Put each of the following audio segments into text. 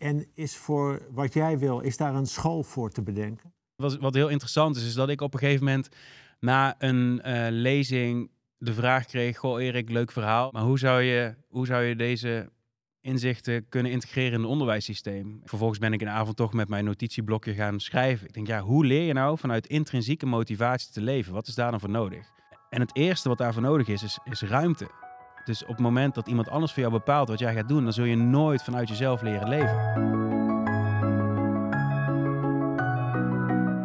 En is voor wat jij wil, is daar een school voor te bedenken? Wat, wat heel interessant is, is dat ik op een gegeven moment na een uh, lezing de vraag kreeg: Goh, Erik, leuk verhaal. Maar hoe zou je, hoe zou je deze inzichten kunnen integreren in het onderwijssysteem? Vervolgens ben ik een avond toch met mijn notitieblokje gaan schrijven. Ik denk, ja, hoe leer je nou vanuit intrinsieke motivatie te leven? Wat is daar dan voor nodig? En het eerste wat daarvoor nodig is, is, is ruimte. Dus op het moment dat iemand anders voor jou bepaalt wat jij gaat doen, dan zul je nooit vanuit jezelf leren leven.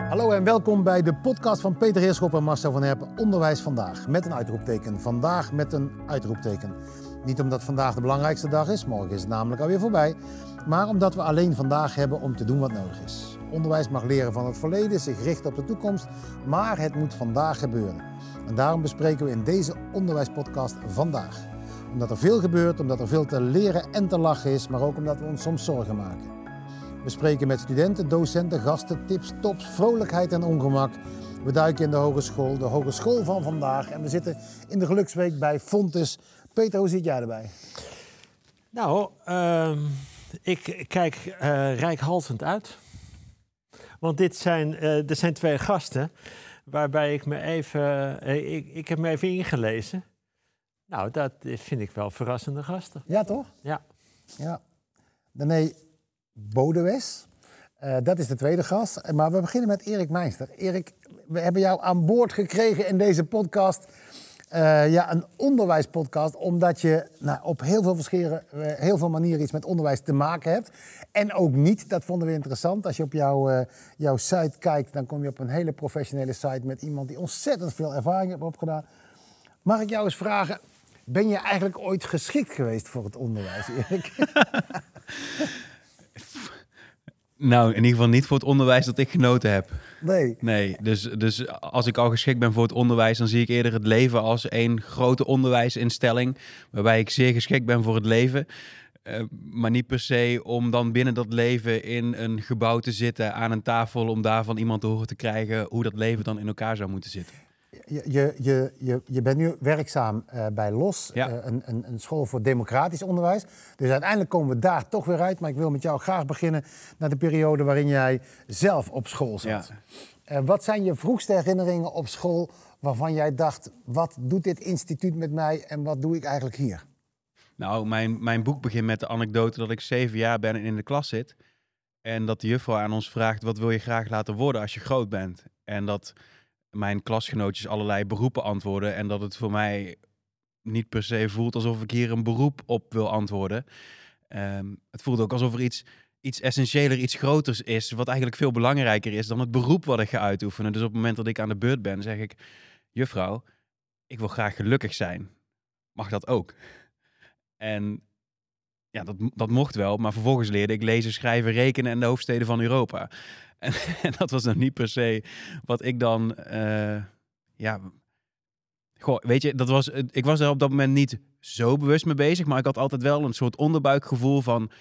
Hallo en welkom bij de podcast van Peter Heerschop en Marcel van Herpen. Onderwijs vandaag met een uitroepteken. Vandaag met een uitroepteken. Niet omdat vandaag de belangrijkste dag is, morgen is het namelijk alweer voorbij. Maar omdat we alleen vandaag hebben om te doen wat nodig is. Onderwijs mag leren van het verleden, zich richten op de toekomst, maar het moet vandaag gebeuren. En daarom bespreken we in deze onderwijspodcast vandaag. Omdat er veel gebeurt, omdat er veel te leren en te lachen is, maar ook omdat we ons soms zorgen maken. We spreken met studenten, docenten, gasten, tips, tops, vrolijkheid en ongemak. We duiken in de hogeschool, de hogeschool van vandaag. En we zitten in de geluksweek bij Fontes. Peter, hoe zit jij erbij? Nou, uh, ik kijk uh, rijkhalsend uit. Want dit zijn, uh, er zijn twee gasten waarbij ik me even, uh, ik, ik heb me even ingelezen. Nou, dat vind ik wel verrassende gasten. Ja, toch? Ja. ja. Nee, Bodewes. Uh, dat is de tweede gast. Maar we beginnen met Erik Meister. Erik, we hebben jou aan boord gekregen in deze podcast. Uh, ja, een onderwijspodcast, omdat je nou, op heel veel, verscheren, uh, heel veel manieren iets met onderwijs te maken hebt. En ook niet, dat vonden we interessant. Als je op jouw, uh, jouw site kijkt, dan kom je op een hele professionele site met iemand die ontzettend veel ervaring heeft opgedaan. Mag ik jou eens vragen, ben je eigenlijk ooit geschikt geweest voor het onderwijs, Erik? Nou, in ieder geval niet voor het onderwijs dat ik genoten heb. Nee. Nee, dus, dus als ik al geschikt ben voor het onderwijs, dan zie ik eerder het leven als één grote onderwijsinstelling. Waarbij ik zeer geschikt ben voor het leven. Uh, maar niet per se om dan binnen dat leven in een gebouw te zitten aan een tafel. om daarvan iemand te horen te krijgen hoe dat leven dan in elkaar zou moeten zitten. Je, je, je, je bent nu werkzaam uh, bij LOS, ja. uh, een, een, een, school voor democratisch onderwijs. Dus uiteindelijk komen we daar toch weer uit. Maar ik wil met jou graag beginnen naar de periode waarin jij zelf op school zat. Ja. Uh, wat zijn je vroegste herinneringen op school waarvan jij dacht... wat doet dit instituut met mij en wat doe ik eigenlijk hier? Nou, mijn, mijn boek begint met de anekdote dat ik zeven jaar ben en in de klas zit. En dat de juffrouw aan ons vraagt, wat wil je graag laten worden als je groot bent? En dat mijn klasgenootjes allerlei beroepen antwoorden. En dat het voor mij niet per se voelt alsof ik hier een beroep op wil antwoorden. Um, het voelt ook alsof er iets, iets essentiëler, iets groters is. Wat eigenlijk veel belangrijker is dan het beroep wat ik ga uitoefenen. Dus op het moment dat ik aan de beurt ben, zeg ik: Juffrouw, ik wil graag gelukkig zijn. Mag dat ook? En ja, dat, dat mocht wel. Maar vervolgens leerde ik lezen, schrijven, rekenen en de hoofdsteden van Europa. En, en, dat was dan niet per se wat ik dan, uh, ja, goh, weet je, dat was, ik was er op dat moment niet zo bewust mee bezig, maar ik had altijd wel een soort onderbuikgevoel van,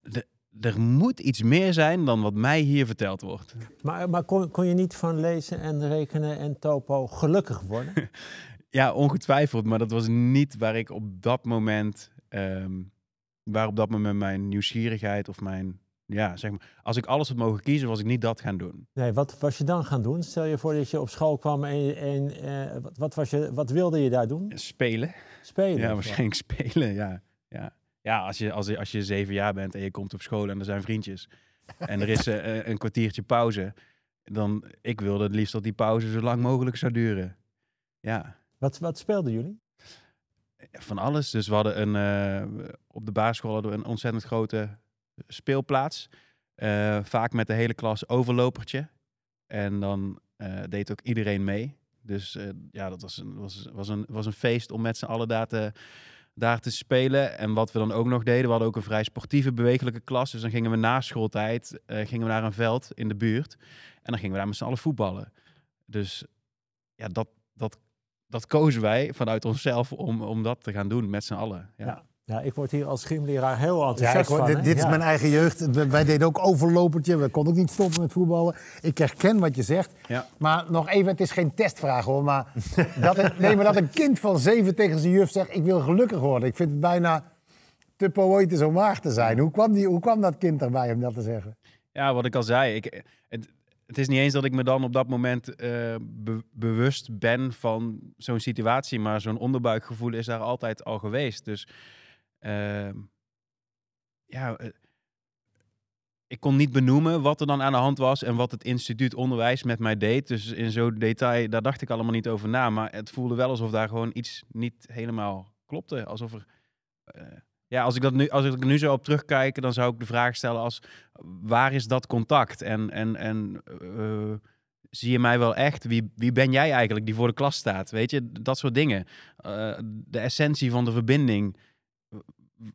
de, er moet iets meer zijn dan wat mij hier verteld wordt. Maar, maar kon, kon je niet van lezen en rekenen en topo gelukkig worden? ja, ongetwijfeld, maar dat was niet waar ik op dat moment, um, waar op dat moment mijn nieuwsgierigheid of mijn ja, zeg maar, als ik alles had mogen kiezen, was ik niet dat gaan doen. Nee, wat was je dan gaan doen? Stel je voor dat je op school kwam en, en uh, wat, wat, was je, wat wilde je daar doen? Spelen. Spelen? Ja, waarschijnlijk spelen, ja. Ja, ja als, je, als, je, als je zeven jaar bent en je komt op school en er zijn vriendjes en er is uh, een kwartiertje pauze, dan ik wilde het liefst dat die pauze zo lang mogelijk zou duren. Ja. Wat, wat speelden jullie? Van alles. Dus we hadden een, uh, op de basisschool een ontzettend grote speelplaats. Uh, vaak met de hele klas overlopertje. En dan uh, deed ook iedereen mee. Dus ja, dat was een, was, was, een, was een feest om met z'n allen daar te, daar te spelen. En wat we dan ook nog deden, we hadden ook een vrij sportieve, bewegelijke klas. Dus dan gingen we na schooltijd gingen we naar een veld in de buurt. En dan gingen we daar met z'n allen voetballen. Dus ja, dat, dat, dat kozen wij vanuit onszelf om, om dat te gaan doen met z'n allen. Ja. ja. Ja, ik word hier als gymleraar heel enthousiast ja, van. Dit, dit is mijn eigen jeugd. Wij deden ook overlopertje. We konden ook niet stoppen met voetballen. Ik herken wat je zegt. Ja. Maar nog even, het is geen testvraag hoor. Maar dat, het, nee, maar dat een kind van zeven tegen zijn juf zegt... ik wil gelukkig worden. Ik vind het bijna te poëtisch om waar te zijn. Hoe kwam, die, hoe kwam dat kind erbij om dat te zeggen? Ja, wat ik al zei. Ik, het, is niet eens dat ik me dan op dat moment eh, be- bewust ben van zo'n situatie, maar zo'n onderbuikgevoel is daar altijd al geweest. Dus ehm, ja, eh, ik kon niet benoemen wat er dan aan de hand was en wat het instituut onderwijs met mij deed. Dus in zo'n detail, daar dacht ik allemaal niet over na. Maar het voelde wel alsof daar gewoon iets niet helemaal klopte. Alsof er. Ja, als ik, dat nu, als ik er nu zo op terugkijk, dan zou ik de vraag stellen als waar is dat contact? En, en, en eh, zie je mij wel echt? Wie, wie ben jij eigenlijk die voor de klas staat? Weet je, dat soort dingen. Eh, de essentie van de verbinding.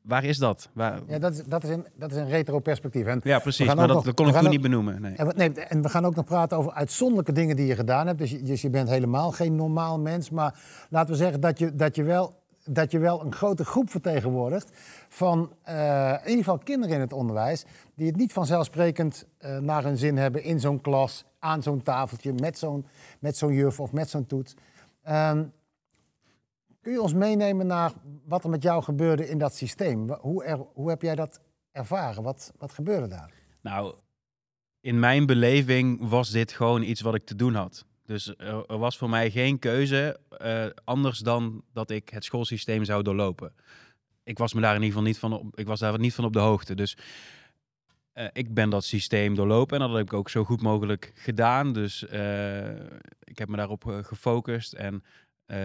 Waar is dat? Waar, Ja, dat is, dat is, een, dat is een retro perspectief. En, ja, precies. Maar dat, nog- dat kon ik toen ook- niet benoemen. Nee. en, we- nee, en we gaan ook nog praten over uitzonderlijke dingen die je gedaan hebt. Dus je, dus je bent helemaal geen normaal mens. Maar laten we zeggen dat je, dat je, wel, dat je wel een grote groep vertegenwoordigt van eh, in ieder geval kinderen in het onderwijs. Die het niet vanzelfsprekend eh, naar hun zin hebben in zo'n klas, aan zo'n tafeltje, met zo'n, met zo'n juf of met zo'n toets. Ehm, kun je ons meenemen naar wat er met jou gebeurde in dat systeem? Hoe, er, hoe heb jij dat ervaren? Wat, wat gebeurde daar? Nou, in mijn beleving was dit gewoon iets wat ik te doen had. Dus er, er was voor mij geen keuze eh, anders dan dat ik het schoolsysteem zou doorlopen. Ik was me daar in ieder geval niet van op, ik was daar niet van op de hoogte. Dus eh, ik ben dat systeem doorlopen en dat heb ik ook zo goed mogelijk gedaan. Dus eh, ik heb me daarop eh, gefocust en eh,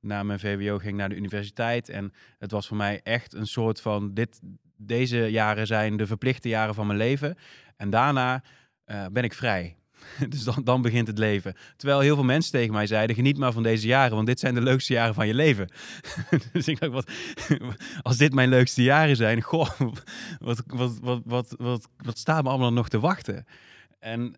na mijn VWO ging ik naar de universiteit. En het was voor mij echt een soort van, dit, deze jaren zijn de verplichte jaren van mijn leven. En daarna eh, ben ik vrij. Dus dan, dan begint het leven. Terwijl heel veel mensen tegen mij zeiden: geniet maar van deze jaren, want dit zijn de leukste jaren van je leven. dus ik dacht: wat, als dit mijn leukste jaren zijn, goh, wat, wat, wat, wat, wat, staat me allemaal nog te wachten? En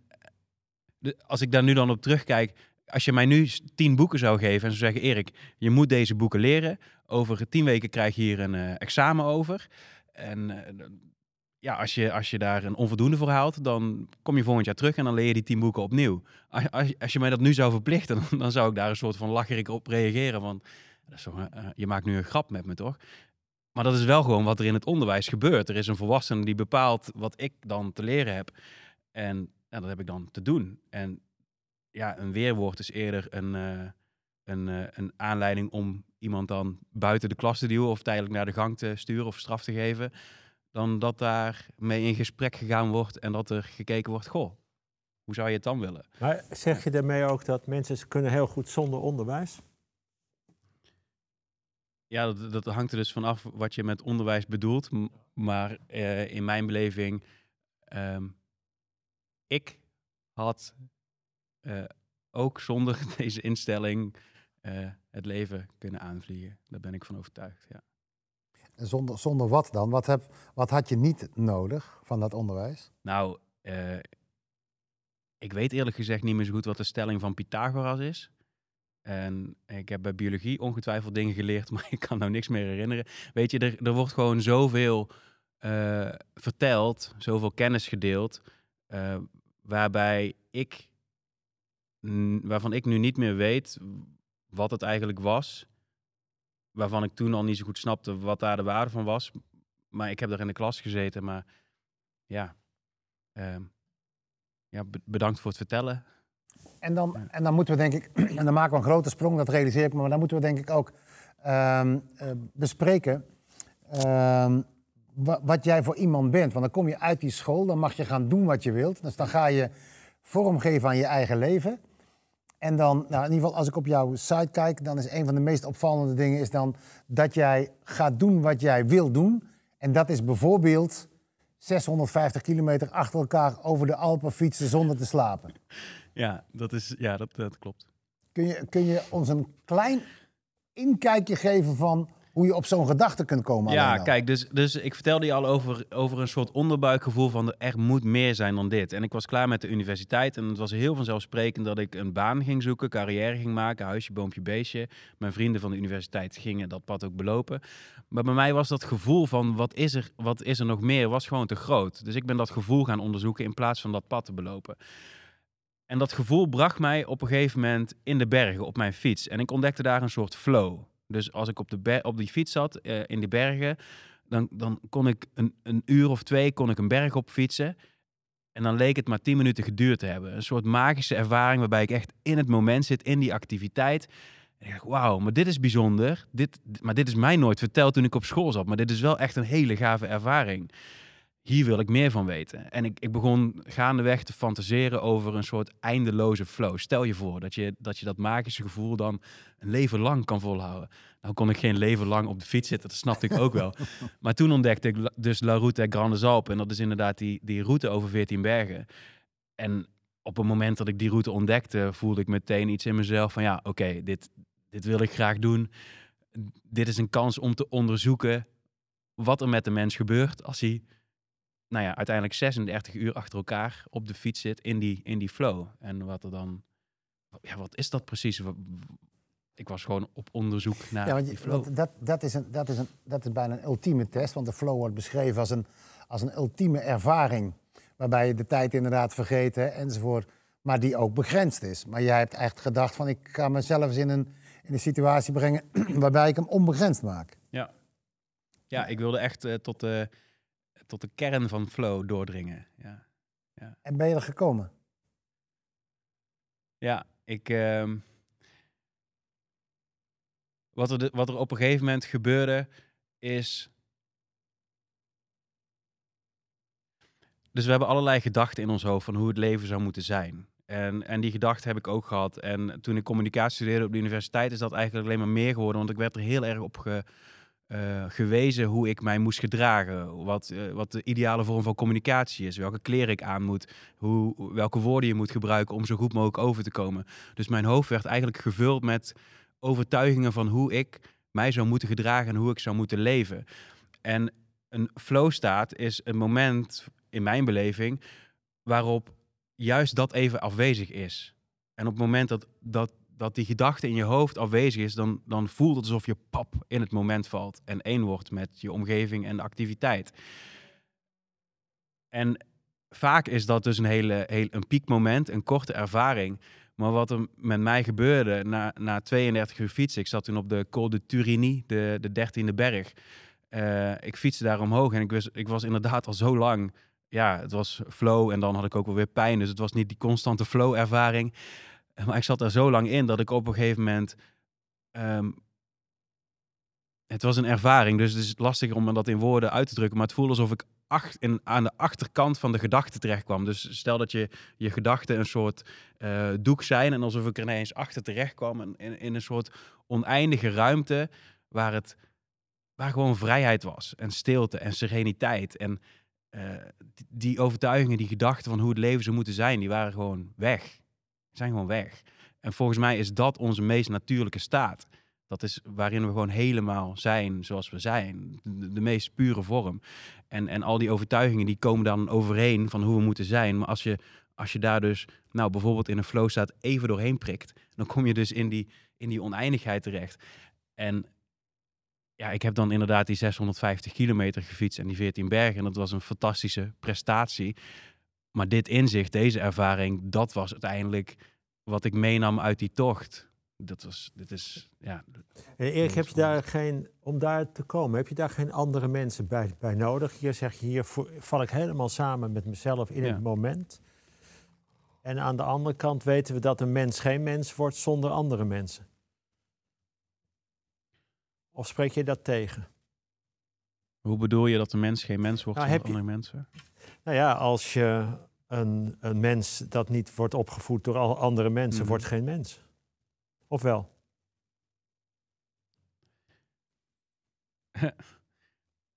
als ik daar nu dan op terugkijk, als je mij nu tien boeken zou geven en zou zeggen: Erik, je moet deze boeken leren. Over tien weken krijg je hier een eh, examen over. En eh, ja, als je, als je daar een onvoldoende voor haalt, dan kom je volgend jaar terug en dan leer je die tien boeken opnieuw. Als, als, je mij dat nu zou verplichten, dan, dan zou ik daar een soort van lacherig op reageren. Want dat een- eh, je maakt nu een grap met me, toch? Maar dat is wel gewoon wat er in het onderwijs gebeurt. Er is een volwassene die bepaalt wat ik dan te leren heb. En ja, dat heb ik dan te doen. En ja, een weerwoord is eerder een, eh, een, eh, een aanleiding om iemand dan buiten de klas te duwen of tijdelijk naar de gang te sturen of straf te geven. Dan dat daar mee in gesprek gegaan wordt en dat er gekeken wordt, goh, hoe zou je het dan willen? Maar zeg je daarmee ook dat mensen kunnen heel goed zonder onderwijs? Ja, dat, dat hangt er dus vanaf wat je met onderwijs bedoelt. Maar eh, in mijn beleving, ehm, ik had eh, ook zonder deze instelling eh, het leven kunnen aanvliegen. Daar ben ik van overtuigd, ja. En Zonder, zonder wat dan? Wat, heb, wat had je niet nodig van dat onderwijs? Nou, eh, ik weet eerlijk gezegd niet meer zo goed wat de stelling van Pythagoras is. En ik heb bij biologie ongetwijfeld dingen geleerd, maar ik kan nou niks meer herinneren. Weet je, er, er wordt gewoon zoveel eh, verteld, zoveel kennis gedeeld, eh, waarbij ik, waarvan ik nu niet meer weet wat het eigenlijk was. Waarvan ik toen al niet zo goed snapte wat daar de waarde van was. Maar ik heb daar in de klas gezeten, maar ja, ehm, ja be- bedankt voor het vertellen. En dan, Ja. en dan moeten we denk ik, en dan maken we een grote sprong, dat realiseer ik me, maar dan moeten we denk ik ook ehm, eh, bespreken ehm, wa- wat jij voor iemand bent. Want dan kom je uit die school, dan mag je gaan doen wat je wilt. Dus dan ga je vormgeven aan je eigen leven. En dan, nou in ieder geval als ik op jouw site kijk, dan is een van de meest opvallende dingen is dan dat jij gaat doen wat jij wil doen. En dat is bijvoorbeeld 650 kilometer achter elkaar over de Alpen fietsen zonder te slapen. Ja, dat, is, ja dat, dat klopt. Kun je, kun je ons een klein inkijkje geven van hoe je op zo'n gedachte kunt komen? Ja, kijk, dus, dus ik vertelde je al over, over een soort onderbuikgevoel van er moet meer zijn dan dit. En ik was klaar met de universiteit en het was heel vanzelfsprekend dat ik een baan ging zoeken, carrière ging maken, huisje, boompje, beestje. Mijn vrienden van de universiteit gingen dat pad ook belopen. Maar bij mij was dat gevoel van wat is er, wat is er nog meer, was gewoon te groot. Dus ik ben dat gevoel gaan onderzoeken in plaats van dat pad te belopen. En dat gevoel bracht mij op een gegeven moment in de bergen op mijn fiets. En ik ontdekte daar een soort flow. Dus als ik op, de op die fiets zat, eh, in die bergen, dan, dan kon ik een, een uur of twee kon ik een berg op fietsen. En dan leek het maar tien minuten geduurd te hebben. Een soort magische ervaring waarbij ik echt in het moment zit, in die activiteit. En ik dacht, wauw, maar dit is bijzonder. Dit, maar dit is mij nooit verteld toen ik op school zat. Maar dit is wel echt een hele gave ervaring. Hier wil ik meer van weten. En ik, ik begon gaandeweg te fantaseren over een soort eindeloze flow. Stel je voor dat je dat, je dat magische gevoel dan een leven lang kan volhouden. Nou kon ik geen leven lang op de fiets zitten, dat snapte ik ook wel. maar toen ontdekte ik dus La Route Grande Zalp. En dat is inderdaad die, die route over 14 bergen. En op het moment dat ik die route ontdekte, voelde ik meteen iets in mezelf van ja, oké, dit, dit wil ik graag doen. Dit is een kans om te onderzoeken wat er met de mens gebeurt als hij nou ja, uiteindelijk 36 uur achter elkaar op de fiets zit in die, in die flow. En wat er dan, ja, wat is dat precies? Ik was gewoon op onderzoek naar ja, want, die flow. Want dat, dat, is een, dat, is een, dat is bijna een ultieme test, want de flow wordt beschreven als een, als een ultieme ervaring. Waarbij je de tijd inderdaad vergeten enzovoort, maar die ook begrensd is. Maar jij hebt echt gedacht van ik ga mezelf eens in een, in een situatie brengen waarbij ik hem onbegrensd maak. Ja, ja ik wilde echt uh, tot de tot de kern van flow doordringen. Ja. ja. En ben je er gekomen? Ja, ik. Uh, wat, er de, wat er op een gegeven moment gebeurde, is. Dus we hebben allerlei gedachten in ons hoofd van hoe het leven zou moeten zijn. En, en die gedachten heb ik ook gehad. En toen ik communicatie studeerde op de universiteit, is dat eigenlijk alleen maar meer geworden. Want ik werd er heel erg op ge, uh, gewezen hoe ik mij moest gedragen. Wat, uh, wat de ideale vorm van communicatie is. Welke kleren ik aan moet. Hoe, welke woorden je moet gebruiken om zo goed mogelijk over te komen. Dus mijn hoofd werd eigenlijk gevuld met overtuigingen van hoe ik mij zou moeten gedragen en hoe ik zou moeten leven. En een flow staat is een moment in mijn beleving waarop juist dat even afwezig is. En op het moment dat, dat dat die gedachte in je hoofd afwezig is, dan, dan voelt het alsof je pap in het moment valt en één wordt met je omgeving en de activiteit. En vaak is dat dus een hele, heel, een piekmoment, een korte ervaring. Maar wat er met mij gebeurde na, na 32 uur fietsen, ik zat toen op de Col de Turini, de, de 13e berg. Uh, ik fietste daar omhoog en ik was, ik was inderdaad al zo lang, ja, het was flow en dan had ik ook wel weer pijn. Dus het was niet die constante flow-ervaring. Maar ik zat er zo lang in dat ik op een gegeven moment. Ehm, het was een ervaring, dus het is lastig om dat in woorden uit te drukken. Maar het voelde alsof ik acht, in, aan de achterkant van de gedachte terecht kwam. Dus stel dat je je gedachten een soort uh, doek zijn. En alsof ik er ineens achter terecht kwam. In, in, een soort oneindige ruimte waar het waar gewoon vrijheid was. En stilte en sereniteit. En die, die overtuigingen, die gedachten van hoe het leven zou moeten zijn, die waren gewoon weg zijn gewoon weg. En volgens mij is dat onze meest natuurlijke staat. Dat is waarin we gewoon helemaal zijn zoals we zijn. De, meest pure vorm. En, en al die overtuigingen die komen dan overeen van hoe we moeten zijn. Maar als je, als je daar dus, nou bijvoorbeeld in een flow staat, even doorheen prikt, dan kom je dus in die, in die oneindigheid terecht. En ja, ik heb dan inderdaad die 650 kilometer gefietst en die 14 bergen. En dat was een fantastische prestatie. Maar dit inzicht, deze ervaring, dat was uiteindelijk wat ik meenam uit die tocht. Dat was, dit is, ja. Erik, heb je daar geen, om daar te komen, heb je daar geen andere mensen bij, bij nodig? Hier zeg je, hier val ik helemaal samen met mezelf in het moment. En aan de andere kant weten we dat een mens geen mens wordt zonder andere mensen. Of spreek je dat tegen? Hoe bedoel je dat een mens geen mens wordt nou, zonder andere mensen? Nou ja, als je een, een mens dat niet wordt opgevoed door al andere mensen, mhm. wordt geen mens. Of wel? Uh,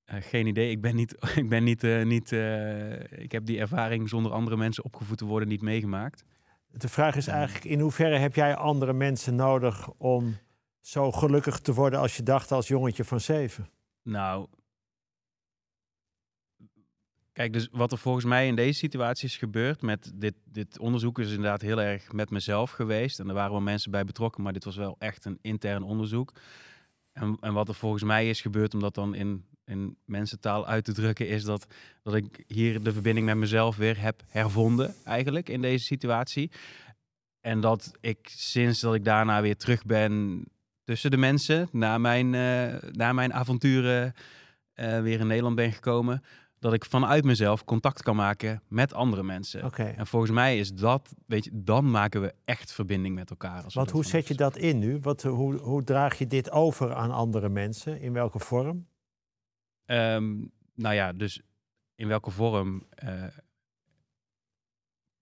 geen idee. Ik ben niet. Ik, ben niet, uh, niet uh, ik heb die ervaring zonder andere mensen opgevoed te worden niet meegemaakt. De vraag is eigenlijk: in hoeverre heb jij andere mensen nodig om zo gelukkig te worden als je dacht als jongetje van zeven? Nou, Kijk, dus wat er volgens mij in deze situatie is gebeurd met dit, dit onderzoek is inderdaad heel erg met mezelf geweest. En er waren wel mensen bij betrokken, maar dit was wel echt een intern onderzoek. En, en wat er volgens mij is gebeurd, om dat dan in, in mensentaal uit te drukken, is dat, dat ik hier de verbinding met mezelf weer heb hervonden, eigenlijk, in deze situatie. En dat ik sinds dat ik daarna weer terug ben tussen de mensen, na mijn, uh, na mijn avonturen eh, weer in Nederland ben gekomen, dat ik vanuit mezelf contact kan maken met andere mensen. En volgens mij is dat, weet je, dan maken we echt verbinding met elkaar. Als Want hoe zet je dat in nu? Wat, eh, hoe, hoe draag je dit over aan andere mensen? In welke vorm? Ehm, nou ja, dus in welke vorm? eh,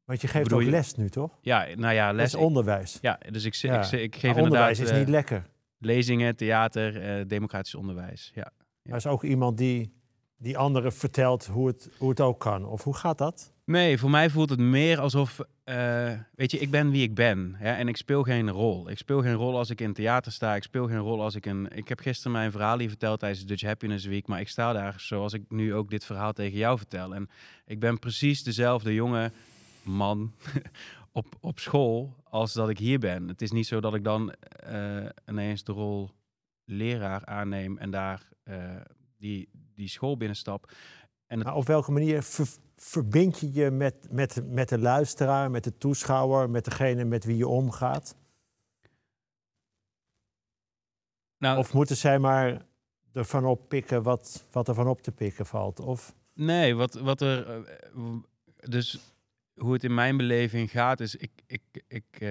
Want je geeft ook je- les nu, toch? ja, nou ja, Les onderwijs. ja, dus ik, Ja. ik, ik geef Maar inderdaad onderwijs is eh, niet lekker. lezingen, theater, eh, democratisch onderwijs. Ja. Er is ook iemand die, die anderen vertelt hoe het, hoe het ook kan. Of hoe gaat dat? Nee, voor mij voelt het meer alsof, eh, weet je, ik ben wie ik ben. En ik speel geen rol. Ik speel geen rol als ik in theater sta. Ik speel geen rol als ik een... Ik heb gisteren mijn verhaal hier verteld tijdens de Dutch Happiness Week. Maar ik sta daar zoals ik nu ook dit verhaal tegen jou vertel. En ik ben precies dezelfde jonge man op, op school als dat ik hier ben. Het is niet zo dat ik dan eh, ineens de rol leraar aanneem en daar eh, die, die school binnenstap. En het Maar op welke manier ver- verbind je je met, met, met de luisteraar, met de toeschouwer, met degene met wie je omgaat? nou, Of moeten zij maar ervan oppikken wat, wat er van op te pikken valt? Of, Nee, wat, wat er. eh, dus hoe het in mijn beleving gaat, is ik. ik, ik eh,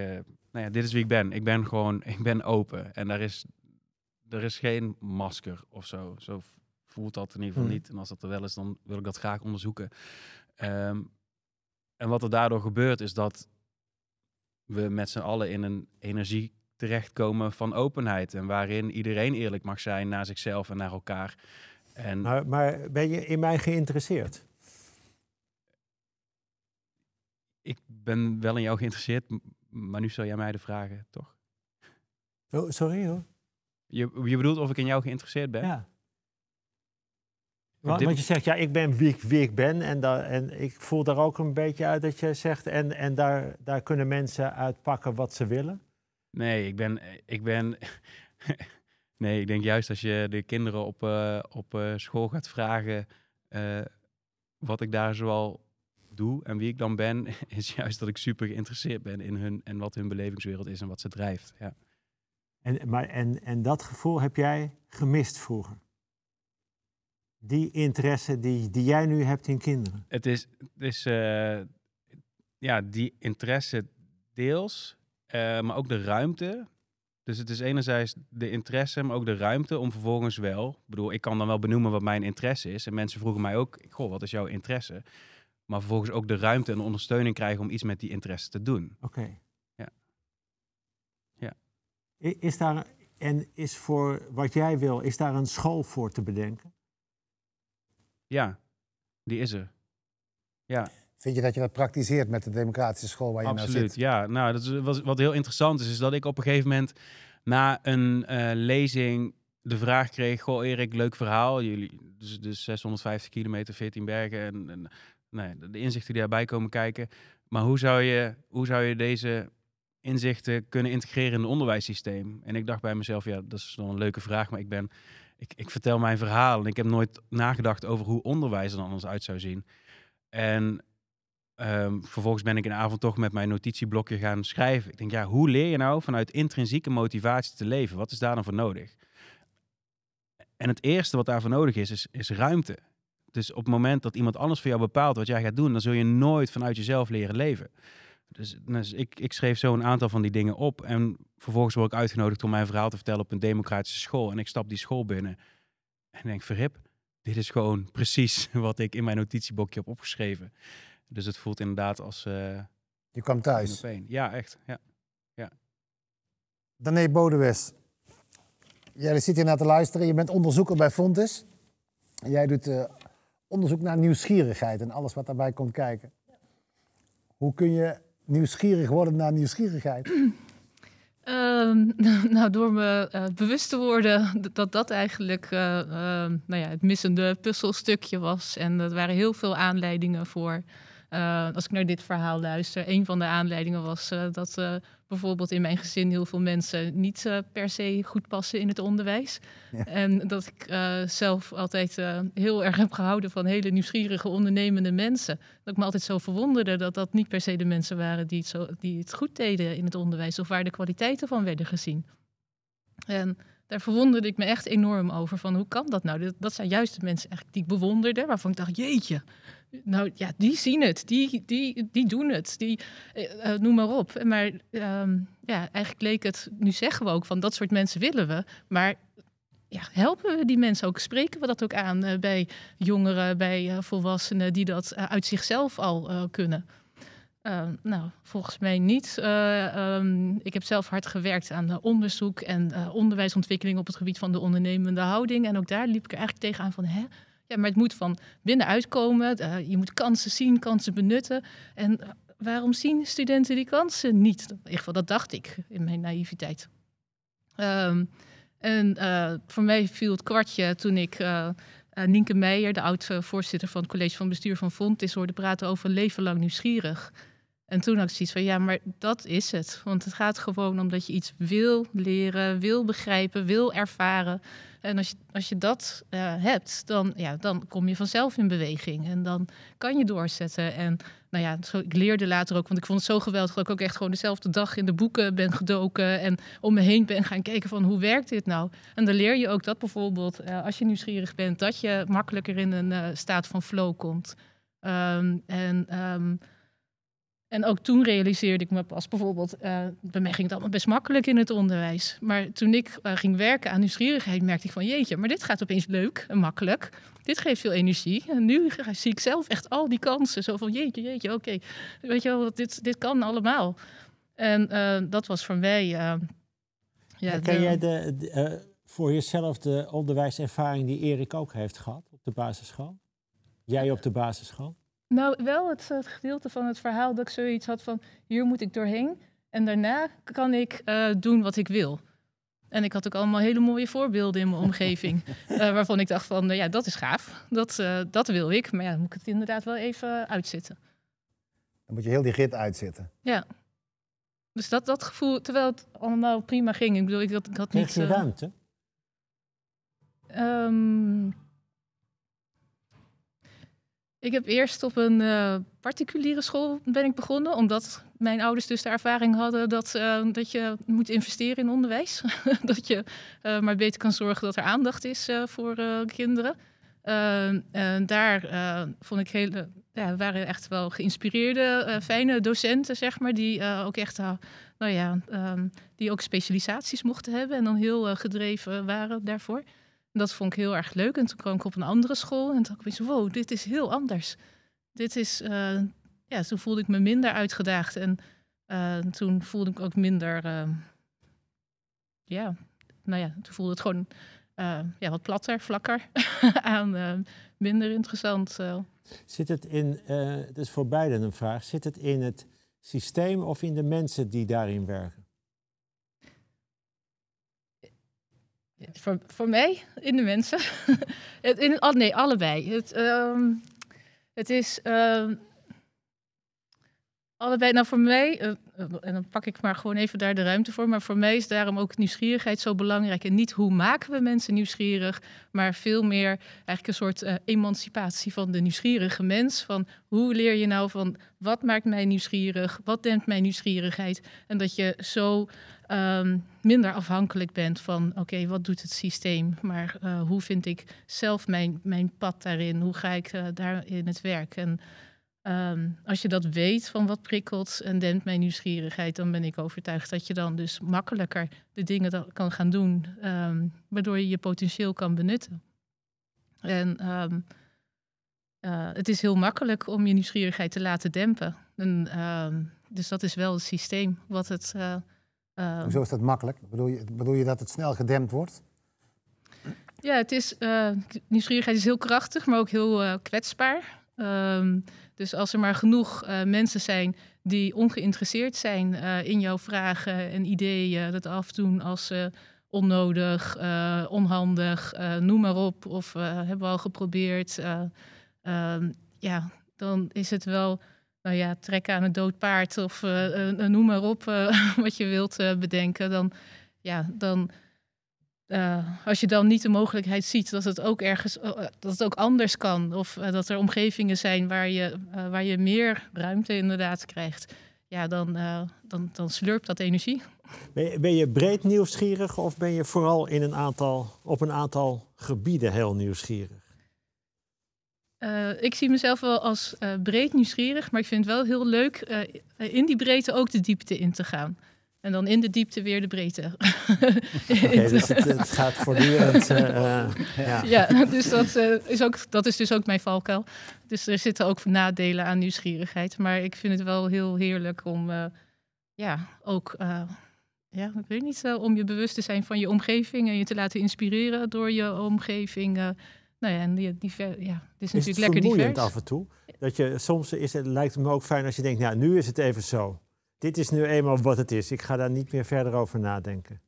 nou ja, dit is wie ik ben. Ik ben gewoon. Ik ben open. En daar is. Er is geen masker of zo. Zo voelt dat in ieder geval Hmm. niet. En als dat er wel is, dan wil ik dat graag onderzoeken. Ehm, en wat er daardoor gebeurt, is dat we met z'n allen in een energie terechtkomen van openheid. En waarin iedereen eerlijk mag zijn naar zichzelf en naar elkaar. En maar, maar ben je in mij geïnteresseerd? ik ben wel in jou geïnteresseerd, maar nu stel jij mij de vragen, toch? Oh, sorry hoor. Je, je bedoelt of ik in jou geïnteresseerd ben? Ja. Want, dit- want je zegt, ja, ik ben wie ik, wie ik ben. En, en ik voel daar ook een beetje uit dat je zegt... en, en daar, daar kunnen mensen uitpakken wat ze willen. Nee, ik ben... Ik ben nee, ik denk juist als je de kinderen op, eh, op eh, school gaat vragen... eh, wat ik daar zoal doe en wie ik dan ben... is juist dat ik super geïnteresseerd ben in hun... en wat hun belevingswereld is en wat ze drijft. Ja. En, maar, en, en dat gevoel heb jij gemist vroeger. Die interesse die, die jij nu hebt in kinderen. Het is, het is eh, ja, die interesse deels, eh, maar ook de ruimte. Dus het is enerzijds de interesse, maar ook de ruimte om vervolgens wel... Ik bedoel, ik kan dan wel benoemen wat mijn interesse is. En mensen vroegen mij ook, goh, wat is jouw interesse? Maar vervolgens ook de ruimte en de ondersteuning krijgen om iets met die interesse te doen. Oké. Ja. Ja. Is daar, en is voor wat jij wil, is daar een school voor te bedenken? Ja, die is er. Ja. Vind je dat je dat praktiseert met de democratische school waar je nou Absoluut, zit? ja. Nou, dat is, wat, wat heel interessant is, is dat ik op een gegeven moment na een eh, lezing de vraag kreeg: Goh, Erik, leuk verhaal. Jullie, dus, dus 650 kilometer, 14 bergen en, en nou ja, de, de inzichten die daarbij komen kijken. Maar hoe zou je, hoe zou je deze inzichten kunnen integreren in het onderwijssysteem? En ik dacht bij mezelf: ja, dat is wel een leuke vraag, maar ik ben. Ik, ik vertel mijn verhaal en ik heb nooit nagedacht over hoe onderwijs er dan anders uit zou zien. En Ehm, vervolgens ben ik een avond toch met mijn notitieblokje gaan schrijven. Ik denk, ja, hoe leer je nou vanuit intrinsieke motivatie te leven? Wat is daar dan voor nodig? En het eerste wat daarvoor nodig is, is, is ruimte. Dus op het moment dat iemand anders voor jou bepaalt wat jij gaat doen, dan zul je nooit vanuit jezelf leren leven. Dus, dus ik, ik schreef zo een aantal van die dingen op. En vervolgens word ik uitgenodigd om mijn verhaal te vertellen op een democratische school. En ik stap die school binnen en denk, verhip, dit is gewoon precies wat ik in mijn notitieblokje heb opgeschreven. Dus het voelt inderdaad als eh Je kwam thuis. Ja, echt. Ja. Dané Bodewes, jij zit hier naar te luisteren. Je bent onderzoeker bij Fontes. En jij doet eh, onderzoek naar nieuwsgierigheid en alles wat daarbij komt kijken. Hoe kun je nieuwsgierig worden naar nieuwsgierigheid? Ehm, nou, door me eh, bewust te worden dat dat eigenlijk eh, ehm, nou ja, het missende puzzelstukje was. En er waren heel veel aanleidingen voor. Eh, als ik naar dit verhaal luister, een van de aanleidingen was eh, dat eh, bijvoorbeeld in mijn gezin heel veel mensen niet per se goed passen in het onderwijs. Ja. En dat ik zelf altijd heel erg heb gehouden van hele nieuwsgierige, ondernemende mensen. Dat ik me altijd zo verwonderde dat dat niet per se de mensen waren die het, zo, die het goed deden in het onderwijs of waar de kwaliteiten van werden gezien. En daar verwonderde ik me echt enorm over. Van hoe kan dat nou? Dat, dat zijn juist de mensen eigenlijk die ik bewonderde, waarvan ik dacht, jeetje. Nou ja, die zien het, die, die, die doen het, die, eh, eh, noem maar op. Maar ehm, ja, eigenlijk leek het, nu zeggen we ook van dat soort mensen willen we. Maar ja, helpen we die mensen ook? Spreken we dat ook aan eh, bij jongeren, bij volwassenen die dat uit zichzelf al kunnen? Uh, nou, volgens mij niet. Um, ik heb zelf hard gewerkt aan onderzoek en onderwijsontwikkeling op het gebied van de ondernemende houding. En ook daar liep ik er eigenlijk tegenaan van, hè? Ja, maar het moet van binnenuit komen. je moet kansen zien, kansen benutten. En waarom zien studenten die kansen niet? In ieder geval, dat dacht ik in mijn naïviteit. Um, en voor mij viel het kwartje toen ik Nienke Meijer, de oud-voorzitter van het college van bestuur van Fontis, hoorde praten over leven lang nieuwsgierig. En toen had ik zoiets van, ja, maar dat is het. Want het gaat gewoon om dat je iets wil leren, wil begrijpen, wil ervaren. En als je, als je dat uh, hebt, dan, ja, dan kom je vanzelf in beweging. En dan kan je doorzetten. En nou ja, ik leerde later ook, want ik vond het zo geweldig dat ik ook echt gewoon dezelfde dag in de boeken ben gedoken. En om me heen ben gaan kijken van hoe werkt dit nou? En dan leer je ook dat bijvoorbeeld, uh, als je nieuwsgierig bent, dat je makkelijker in een uh, staat van flow komt. Um, en... Um, en ook toen realiseerde ik me pas bijvoorbeeld, uh, bij mij ging het allemaal best makkelijk in het onderwijs. Maar toen ik uh, ging werken aan nieuwsgierigheid, merkte ik van jeetje, maar dit gaat opeens leuk en makkelijk. Dit geeft veel energie. En nu zie ik zelf echt al die kansen. Zo van jeetje, jeetje, oké. Okay. Weet je wel, dit, dit kan allemaal. En uh, dat was voor mij. ja, Ken de, jij de, de voor jezelf de onderwijservaring die Erik ook heeft gehad op de basisschool? Jij op de basisschool? Nou, wel het, het, gedeelte van het verhaal dat ik zoiets had van hier moet ik doorheen en daarna kan ik uh, doen wat ik wil. En ik had ook allemaal hele mooie voorbeelden in mijn omgeving, uh, waarvan ik dacht van uh, ja, dat is gaaf, dat, dat wil ik, maar ja, dan moet ik het inderdaad wel even uitzitten. Dan moet je heel die rit uitzitten. Ja. Dus dat, dat gevoel, terwijl het allemaal prima ging. Ik bedoel, ik had, ik had niet... Kreeg je ruimte? Um, ik heb eerst op een uh, particuliere school ben ik begonnen, omdat mijn ouders dus de ervaring hadden dat, uh, dat je moet investeren in onderwijs. dat je uh, maar beter kan zorgen dat er aandacht is voor kinderen. en daar vond ik hele, ja, waren echt wel geïnspireerde, fijne docenten, zeg maar, die ook echt, nou ja, um, die ook specialisaties mochten hebben en dan heel gedreven waren daarvoor. Dat vond ik heel erg leuk. En toen kwam ik op een andere school en toen dacht ik, wow, dit is heel anders. Dit is, uh, ja, toen voelde ik me minder uitgedaagd. En uh, toen voelde ik ook minder, uh, ja, nou ja, toen voelde het gewoon ja, wat platter, vlakker aan, minder interessant. Zit het in, dat is voor beiden een vraag, zit het in het systeem of in de mensen die daarin werken? Voor, voor mij, in de mensen. in, oh, nee, allebei. Het, um, het is um, allebei. Nou, voor mij, uh, en dan pak ik maar gewoon even daar de ruimte voor. Maar voor mij is daarom ook nieuwsgierigheid zo belangrijk. En niet hoe maken we mensen nieuwsgierig, maar veel meer eigenlijk een soort uh, emancipatie van de nieuwsgierige mens. Van hoe leer je nou van wat maakt mij nieuwsgierig? Wat dempt mijn nieuwsgierigheid? En dat je zo um, minder afhankelijk bent van, oké, wat doet het systeem? Maar uh, hoe vind ik zelf mijn, mijn pad daarin? Hoe ga ik uh, daar in het werk? En um, als je dat weet van wat prikkelt en dempt mijn nieuwsgierigheid, dan ben ik overtuigd dat je dan dus makkelijker de dingen kan gaan doen, um, waardoor je je potentieel kan benutten. En uh, het is heel makkelijk om je nieuwsgierigheid te laten dempen. En, dus dat is wel het systeem wat het uh, Hoezo is dat makkelijk? Bedoel je, bedoel je dat het snel gedempt wordt? Ja, het is, uh, nieuwsgierigheid is heel krachtig, maar ook heel uh, kwetsbaar. Um, dus als er maar genoeg uh, mensen zijn die ongeïnteresseerd zijn in jouw vragen en ideeën, dat afdoen als onnodig, onhandig, noem maar op, of hebben we al geprobeerd, um, ja, dan is het wel nou ja, trekken aan een dood paard of uh, uh, noem maar op wat je wilt bedenken, dan, ja, dan als je dan niet de mogelijkheid ziet dat het ook ergens, dat het ook anders kan, of dat er omgevingen zijn waar je, waar je meer ruimte inderdaad krijgt, ja, dan, dan, dan slurpt dat energie. Ben je, ben je, breed nieuwsgierig of ben je vooral in een aantal, op een aantal gebieden heel nieuwsgierig? Uh, ik zie mezelf wel als uh, breed nieuwsgierig, maar ik vind het wel heel leuk in die breedte ook de diepte in te gaan. En dan in de diepte weer de breedte. okay, dus het, het, gaat voortdurend. Uh, ja. ja, dus dat, uh, is ook, dat is dus ook mijn valkuil. Dus er zitten ook nadelen aan nieuwsgierigheid. Maar ik vind het wel heel heerlijk om uh, ja, ook. ja, ik weet niet, om je bewust te zijn van je omgeving en je te laten inspireren door je omgeving. Nou ja, en die, die, ja, het is, is natuurlijk lekker divers. af en toe? Dat je, soms is het, lijkt het me ook fijn als je denkt, nou, nu is het even zo dit is nu eenmaal wat het is. Ik ga daar niet meer verder over nadenken.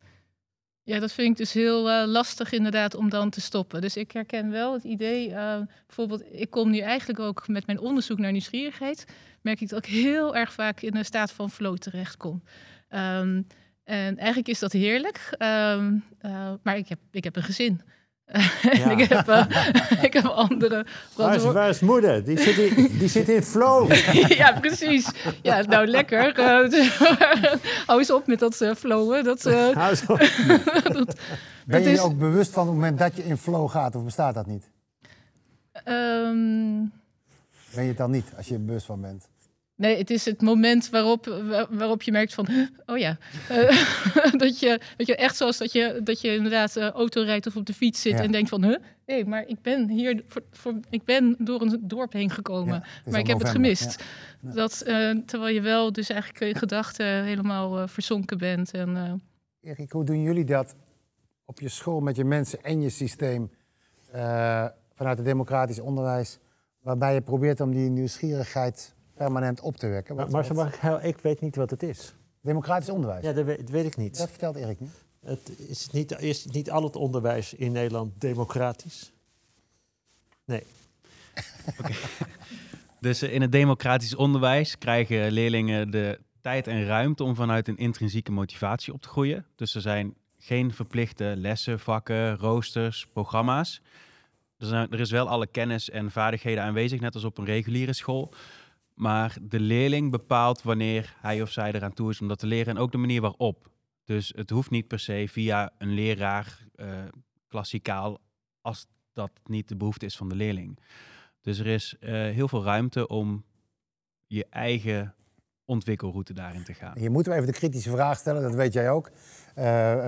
Ja, dat vind ik dus heel uh, lastig inderdaad om dan te stoppen. Dus ik herken wel het idee, uh, bijvoorbeeld, ik kom nu eigenlijk ook met mijn onderzoek naar nieuwsgierigheid, merk ik dat ik heel erg vaak in een staat van flow terechtkom. Um, en eigenlijk is dat heerlijk, um, uh, maar ik heb, ik heb een gezin. Ja. ik, heb, uh, ik heb andere. Waar is, waar is moeder? Die zit in, die zit in flow. ja, precies. Ja, nou lekker. Uh, hou eens op met dat uh, flowen. Dat, Hou eens op. dat, ben je is... ook bewust van het moment dat je in flow gaat, of bestaat dat niet? Um... Ben je het dan niet, als je er bewust van bent? Nee, het is het moment waarop, waarop je merkt van, oh ja, uh, dat, je, dat je echt zoals dat je, dat je inderdaad uh, auto rijdt of op de fiets zit en denkt van, huh, nee, maar ik ben hier, voor, voor, ik ben door een dorp heen gekomen, ja, maar ik heb het gemist. Ja. Dat, uh, terwijl je wel dus eigenlijk in gedachten helemaal verzonken bent. En, Erik, hoe doen jullie dat op je school met je mensen en je systeem vanuit het democratisch onderwijs, waarbij je probeert om die nieuwsgierigheid permanent op te wekken. Wat, maar, ik, ik weet niet wat het is. Democratisch onderwijs? Ja, dat weet, weet ik niet. Dat vertelt Erik niet. Het is, niet, is niet al het onderwijs in Nederland democratisch? Nee. okay. Dus eh, in het democratisch onderwijs krijgen leerlingen de tijd en ruimte om vanuit een intrinsieke motivatie op te groeien. Dus er zijn geen verplichte lessen, vakken, roosters, programma's. Er, zijn, er is wel alle kennis en vaardigheden aanwezig, net als op een reguliere school. Maar de leerling bepaalt wanneer hij of zij eraan toe is om dat te leren en ook de manier waarop. Dus het hoeft niet per se via een leraar uh, klassikaal als dat niet de behoefte is van de leerling. Dus er is uh, heel veel ruimte om je eigen ontwikkelroute daarin te gaan. Je moet even de kritische vraag stellen, dat weet jij ook. Uh,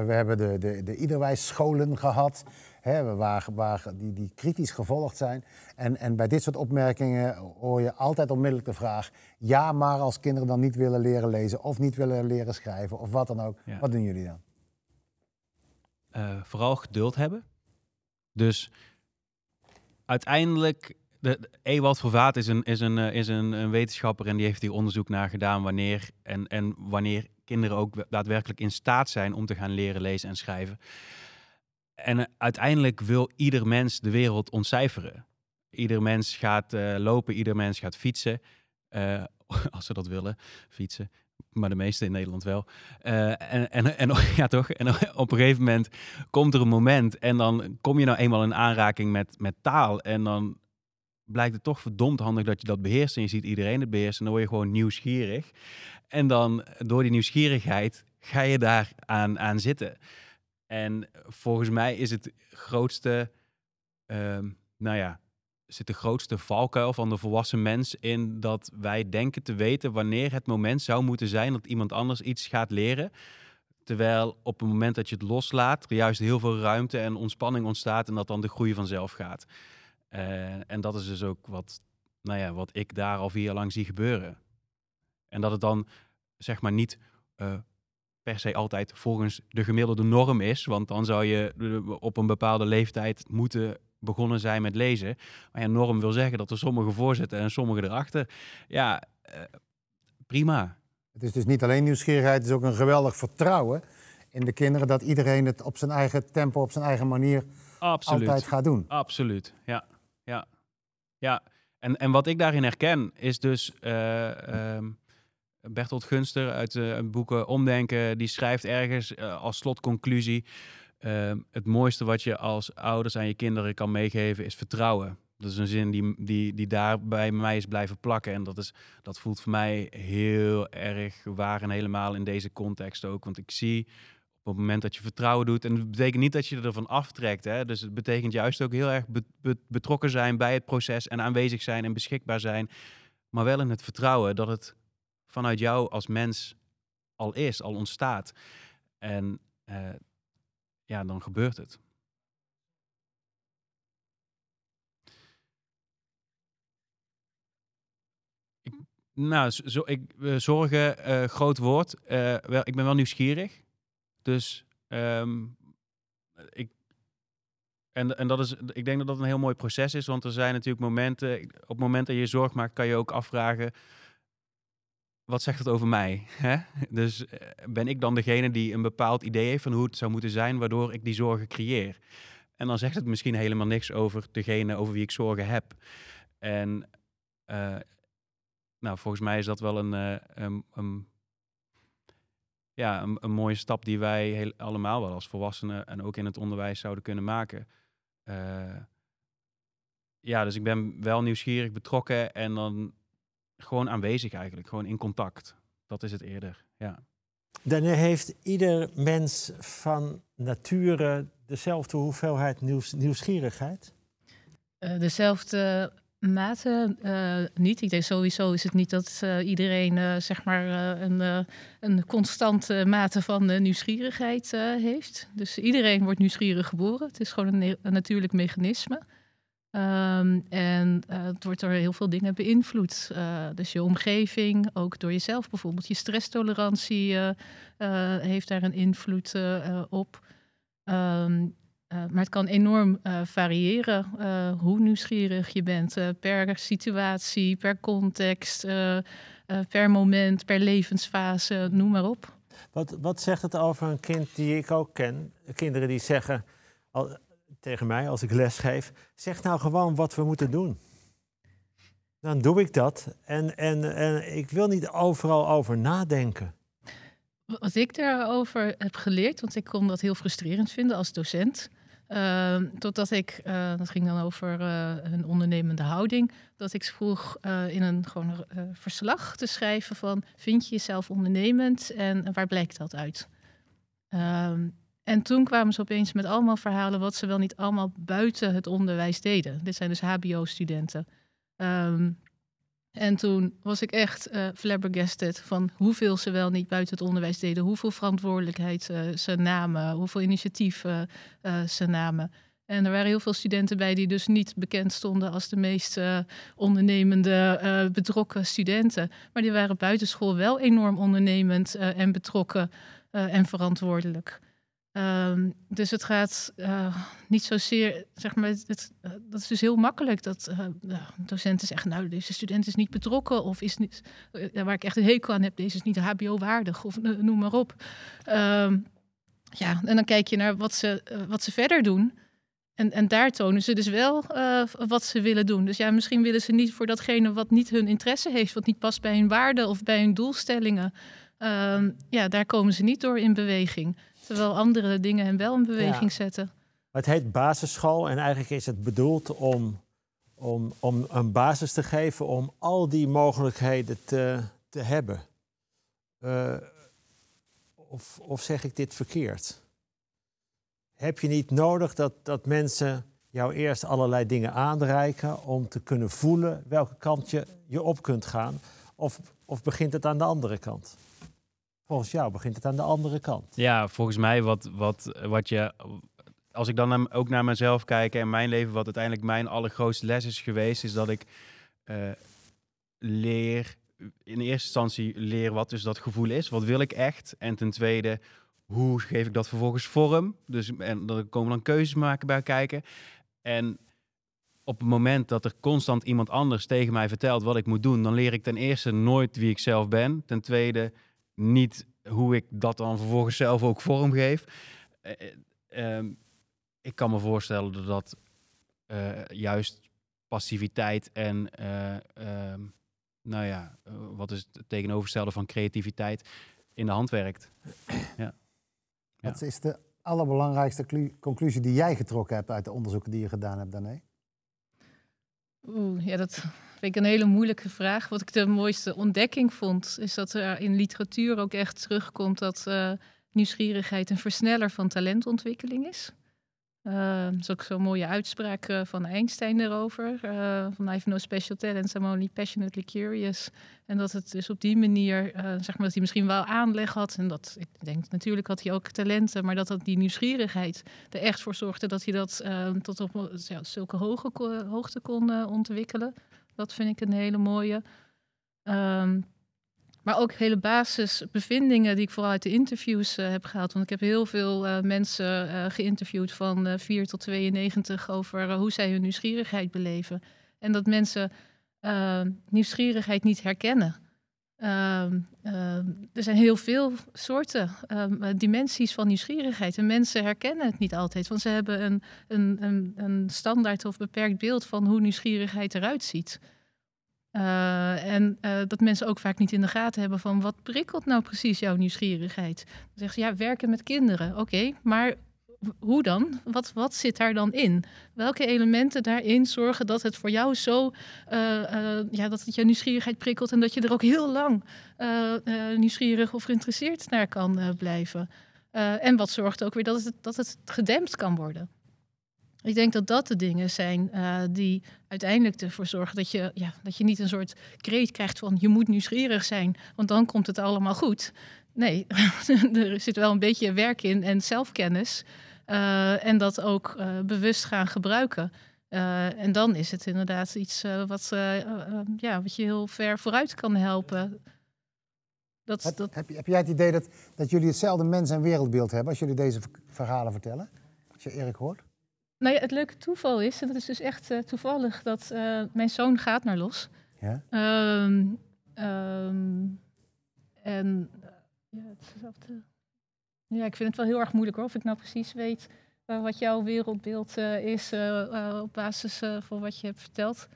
we hebben de, de, de Iederwijs scholen gehad hè, waar, waar die, die kritisch gevolgd zijn. En, en bij dit soort opmerkingen hoor je altijd onmiddellijk de vraag: ja, maar als kinderen dan niet willen leren lezen of niet willen leren schrijven of wat dan ook, wat doen jullie dan? Uh, vooral geduld hebben. Dus uiteindelijk de, de Ewald Vervaat is, een, is, een, eh, is een, een, wetenschapper en die heeft hier onderzoek naar gedaan wanneer en, en wanneer kinderen ook daadwerkelijk in staat zijn om te gaan leren lezen en schrijven. En uiteindelijk wil ieder mens de wereld ontcijferen. Ieder mens gaat uh, lopen, ieder mens gaat fietsen. Uh, als ze dat willen, fietsen. Maar de meeste in Nederland wel. En, en, en, ja, toch? En op een gegeven moment komt er een moment. En dan kom je nou eenmaal in aanraking met, met taal. En dan blijkt het toch verdomd handig dat je dat beheerst. En je ziet iedereen het beheersen. En dan word je gewoon nieuwsgierig. En dan door die nieuwsgierigheid ga je daar aan, aan zitten. En volgens mij is het grootste, um, nou ja, zit de grootste valkuil van de volwassen mens in dat wij denken te weten wanneer het moment zou moeten zijn dat iemand anders iets gaat leren. Terwijl op het moment dat je het loslaat, er juist heel veel ruimte en ontspanning ontstaat en dat dan de groei vanzelf gaat. Uh, en dat is dus ook wat, nou ja, wat ik daar al vier jaar lang zie gebeuren. En dat het dan zeg maar niet uh, per se altijd volgens de gemiddelde norm is. Want dan zou je op een bepaalde leeftijd moeten begonnen zijn met lezen. Maar ja, norm wil zeggen dat er sommigen voorzitten en sommigen erachter. Ja, uh, prima. Het is dus niet alleen nieuwsgierigheid, het is ook een geweldig vertrouwen in de kinderen dat iedereen het op zijn eigen tempo, op zijn eigen manier Absoluut. altijd gaat doen. Absoluut, ja. Ja, ja. En, en wat ik daarin herken is dus... Uh, um, Bertolt Gunster uit uh, boeken Omdenken, die schrijft ergens uh, als slotconclusie: uh, het mooiste wat je als ouders aan je kinderen kan meegeven is vertrouwen. Dat is een zin die, die, die daar bij mij is blijven plakken. En dat, is, dat voelt voor mij heel erg waar en helemaal in deze context ook. Want ik zie op het moment dat je vertrouwen doet, en dat betekent niet dat je ervan aftrekt. Hè? Dus het betekent juist ook heel erg betrokken zijn bij het proces en aanwezig zijn en beschikbaar zijn. Maar wel in het vertrouwen dat het vanuit jou als mens al is, al ontstaat. En uh, ja, dan gebeurt het. Ik, nou, zo, ik, zorgen, uh, groot woord. Wel, ik ben wel nieuwsgierig. Dus um, ik. En, en dat is, ik denk dat dat een heel mooi proces is, want er zijn natuurlijk momenten. Op het moment dat je zorg maakt, kan je ook afvragen wat zegt het over mij? Hè? Dus eh, ben ik dan degene die een bepaald idee heeft van hoe het zou moeten zijn, waardoor ik die zorgen creëer? En dan zegt het misschien helemaal niks over degene over wie ik zorgen heb. En uh, nou, volgens mij is dat wel een, uh, een, een ja, een, een, mooie stap die wij heel, allemaal wel als volwassenen en ook in het onderwijs zouden kunnen maken. Ja, dus ik ben wel nieuwsgierig betrokken en dan gewoon aanwezig eigenlijk, gewoon in contact. Dat is het eerder, ja. Dan heeft ieder mens van nature dezelfde hoeveelheid nieuws, nieuwsgierigheid? Uh, dezelfde mate uh, niet. Ik denk sowieso is het niet dat uh, iedereen zeg maar een, een constante mate van nieuwsgierigheid heeft. Dus iedereen wordt nieuwsgierig geboren. Het is gewoon een, een natuurlijk mechanisme. Um, en uh, het wordt door heel veel dingen beïnvloed. Uh, dus je omgeving, ook door jezelf bijvoorbeeld. Je stresstolerantie uh, heeft daar een invloed op. Um, maar het kan enorm variëren hoe nieuwsgierig je bent per situatie, per context, per moment, per levensfase, noem maar op. Wat, wat zegt het over een kind die ik ook ken? Kinderen die zeggen, tegen mij als ik les geef: zeg nou gewoon wat we moeten doen. Dan doe ik dat en, en, en ik wil niet overal over nadenken. Wat ik daarover heb geleerd, want ik kon dat heel frustrerend vinden als docent. Uh, totdat ik, uh, dat ging dan over uh, een ondernemende houding, dat ik vroeg eh, in een gewoon verslag te schrijven van vind je jezelf ondernemend en waar blijkt dat uit? Ehm, en toen kwamen ze opeens met allemaal verhalen wat ze wel niet allemaal buiten het onderwijs deden. Dit zijn dus HBO-studenten. Um, en toen was ik echt uh, flabbergasted van hoeveel ze wel niet buiten het onderwijs deden, hoeveel verantwoordelijkheid uh, ze namen, hoeveel initiatief uh, ze namen. En er waren heel veel studenten bij die dus niet bekend stonden als de meest ondernemende, betrokken studenten. Maar die waren buitenschool wel enorm ondernemend en betrokken en verantwoordelijk. Um, dus het gaat uh, niet zozeer, zeg maar, het, uh, dat is dus heel makkelijk dat uh, docenten zeggen, nou, deze student is niet betrokken of is niet, waar ik echt een hekel aan heb, deze is niet HBO-waardig of noem maar op. Um, ja, en dan kijk je naar wat ze, wat ze verder doen. En, en daar tonen ze dus wel wat ze willen doen. Dus ja, misschien willen ze niet voor datgene wat niet hun interesse heeft, wat niet past bij hun waarden of bij hun doelstellingen. Um, ja, daar komen ze niet door in beweging. Terwijl andere dingen hem wel in beweging zetten. Het heet basisschool en eigenlijk is het bedoeld om, om, om een basis te geven om al die mogelijkheden te, te hebben. Uh, of, of zeg ik dit verkeerd? Heb je niet nodig dat, dat mensen jou eerst allerlei dingen aanreiken om te kunnen voelen welke kant je, je op kunt gaan? Of, of begint het aan de andere kant? Volgens jou begint het aan de andere kant. Ja, volgens mij wat, wat, wat je. Als ik dan ook naar mezelf kijk en mijn leven, wat uiteindelijk mijn allergrootste les is geweest, is dat ik uh, leer. In eerste instantie leer wat dus dat gevoel is. Wat wil ik echt? En ten tweede, hoe geef ik dat vervolgens vorm? Dus en dan komen dan keuzes maken bij kijken. En op het moment dat er constant iemand anders tegen mij vertelt wat ik moet doen, dan leer ik ten eerste nooit wie ik zelf ben. Ten tweede niet hoe ik dat dan vervolgens zelf ook vormgeef. Uh, ik kan me voorstellen dat uh, juist passiviteit en ehm, nou ja, wat is het tegenovergestelde van creativiteit in de hand werkt. ja. Wat is de allerbelangrijkste conclusie die jij getrokken hebt uit de onderzoeken die je gedaan hebt, Dané? Oeh, ja, dat vind ik een hele moeilijke vraag. Wat ik de mooiste ontdekking vond, is dat er in literatuur ook echt terugkomt dat uh, nieuwsgierigheid een versneller van talentontwikkeling is. Uh, is ook zo'n mooie uitspraak uh, van Einstein erover. Uh, van I have no special talents, I'm only passionately curious. En dat het dus op die manier, zeg maar, dat hij misschien wel aanleg had. En dat, ik denk, natuurlijk had hij ook talenten. Maar dat dat die nieuwsgierigheid er echt voor zorgde dat hij dat tot op zulke hoge hoogte kon ontwikkelen. Dat vind ik een hele mooie. Um, maar ook hele basisbevindingen die ik vooral uit de interviews uh, heb gehaald. Want ik heb heel veel uh, mensen uh, geïnterviewd van 4 tot 92 over hoe zij hun nieuwsgierigheid beleven. En dat mensen nieuwsgierigheid niet herkennen. Ehm, ehm, er zijn heel veel soorten um, dimensies van nieuwsgierigheid. En mensen herkennen het niet altijd, want ze hebben een, een, een, een standaard of beperkt beeld van hoe nieuwsgierigheid eruit ziet. Uh, en uh, dat mensen ook vaak niet in de gaten hebben van wat prikkelt nou precies jouw nieuwsgierigheid. Dan zeggen ze ja, werken met kinderen. Oké, maar hoe dan? Wat, wat zit daar dan in? Welke elementen daarin zorgen dat het voor jou zo, uh, ja, dat het je nieuwsgierigheid prikkelt en dat je er ook heel lang nieuwsgierig of geïnteresseerd naar kan blijven? en wat zorgt ook weer dat dat het gedempt kan worden? Ik denk dat dat de dingen zijn uh, die uiteindelijk ervoor zorgen dat je, ja, dat je niet een soort kreet krijgt van je moet nieuwsgierig zijn, want dan komt het allemaal goed. Nee, er zit wel een beetje werk in en zelfkennis. Uh, en dat ook uh, bewust gaan gebruiken. en dan is het inderdaad iets wat, ja, wat je heel ver vooruit kan helpen. Dat, heb, dat... Heb, heb, jij het idee dat, dat jullie hetzelfde mens- en wereldbeeld hebben als jullie deze verhalen vertellen? Als je Erik hoort? Nou ja, het leuke toeval is, en dat is dus echt uh, toevallig, dat uh, mijn zoon gaat naar los. Ja. Um, um, en uh, ja, hetzelfde. ja, ik vind het wel heel erg moeilijk hoor, of ik nou precies weet wat jouw wereldbeeld is op basis van wat je hebt verteld.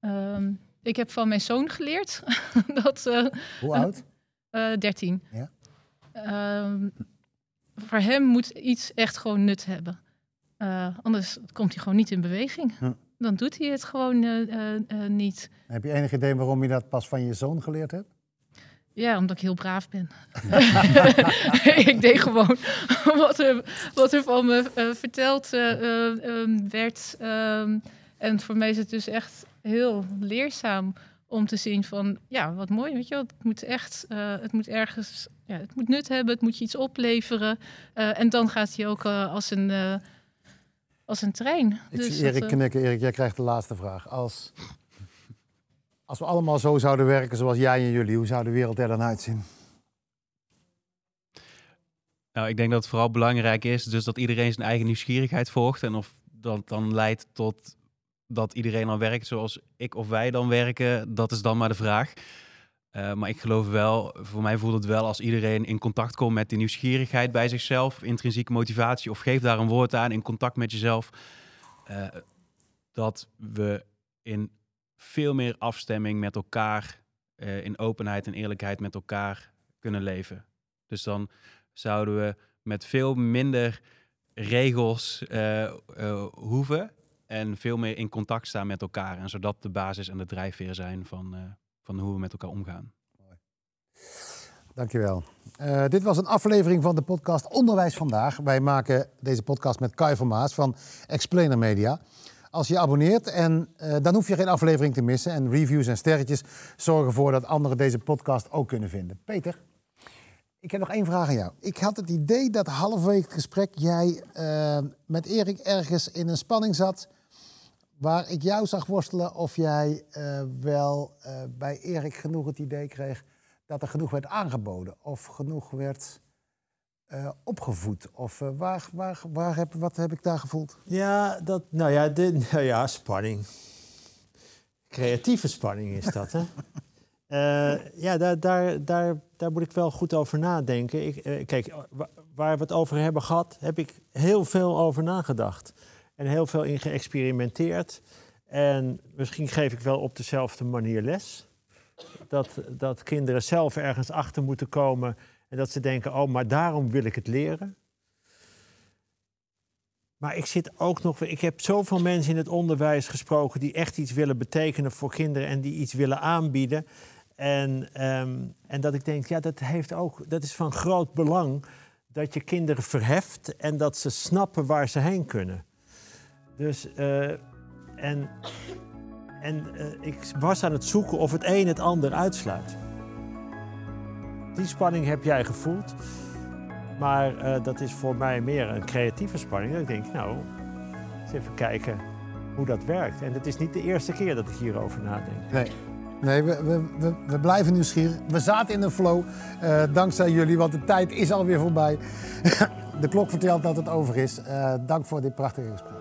Um, ik heb van mijn zoon geleerd dat. Hoe oud? 13. Ja. voor hem moet iets echt gewoon nut hebben. Uh, anders komt hij gewoon niet in beweging. Dan doet hij het gewoon uh, uh, niet. Heb je enig idee waarom je dat pas van je zoon geleerd hebt? Ja, omdat ik heel braaf ben. ik deed gewoon wat er, wat er van me verteld um, werd. Um, en voor mij is het dus echt heel leerzaam om te zien van, ja, wat mooi, weet je wel. Het moet echt, het moet ergens, ja, het moet nut hebben, het moet je iets opleveren. en dan gaat hij ook als een als een trein. Ik dus zie Erik uh... knikken. Erik, jij krijgt de laatste vraag. Als, als we allemaal zo zouden werken zoals jij en jullie, hoe zou de wereld er dan uitzien? Nou, ik denk dat het vooral belangrijk is dus dat iedereen zijn eigen nieuwsgierigheid volgt. En of dat dan leidt tot dat iedereen dan werkt zoals ik of wij dan werken, dat is dan maar de vraag. Uh, maar ik geloof wel, voor mij voelt het wel als iedereen in contact komt met die nieuwsgierigheid bij zichzelf, intrinsieke motivatie, of geef daar een woord aan in contact met jezelf, uh, dat we in veel meer afstemming met elkaar, uh, in openheid en eerlijkheid met elkaar kunnen leven. Dus dan zouden we met veel minder regels hoeven en veel meer in contact staan met elkaar. En zodat de basis en de drijfveer zijn van van hoe we met elkaar omgaan. Dankjewel. Uh, dit was een aflevering van de podcast Onderwijs Vandaag. Wij maken deze podcast met Kai van Maas van Explainer Media. Als je je abonneert, en, uh, dan hoef je geen aflevering te missen. En reviews en sterretjes zorgen ervoor dat anderen deze podcast ook kunnen vinden. Peter, ik heb nog één vraag aan jou. Ik had het idee dat halverwege het gesprek jij uh, met Erik ergens in een spanning zat Waar ik jou zag worstelen of jij uh, wel uh, bij Erik genoeg het idee kreeg dat er genoeg werd aangeboden of genoeg werd uh, opgevoed. Of waar, waar, waar heb, wat heb ik daar gevoeld? Ja, dat, nou ja, de, nou ja, spanning. Creatieve spanning is dat, hè? ja, daar, daar, daar, daar moet ik wel goed over nadenken. Ik, kijk, waar we het over hebben gehad, heb ik heel veel over nagedacht en heel veel in geëxperimenteerd. En misschien geef ik wel op dezelfde manier les. Dat, dat kinderen zelf ergens achter moeten komen en dat ze denken, oh, maar daarom wil ik het leren. Maar ik zit ook nog. Ik heb zoveel mensen in het onderwijs gesproken die echt iets willen betekenen voor kinderen en die iets willen aanbieden. En, ehm, en dat ik denk, ja, dat heeft ook. Dat is van groot belang dat je kinderen verheft en dat ze snappen waar ze heen kunnen. Dus eh, en, en eh, ik was aan het zoeken of het een het ander uitsluit. Die spanning heb jij gevoeld. Maar eh, dat is voor mij meer een creatieve spanning. Dat ik denk, nou, eens even kijken hoe dat werkt. En het is niet de eerste keer dat ik hierover nadenk. Nee. Nee, we, we, we, blijven nieuwsgierig. We zaten in een flow, dankzij jullie, want de tijd is alweer voorbij. de klok vertelt dat het over is. Dank voor dit prachtige gesprek.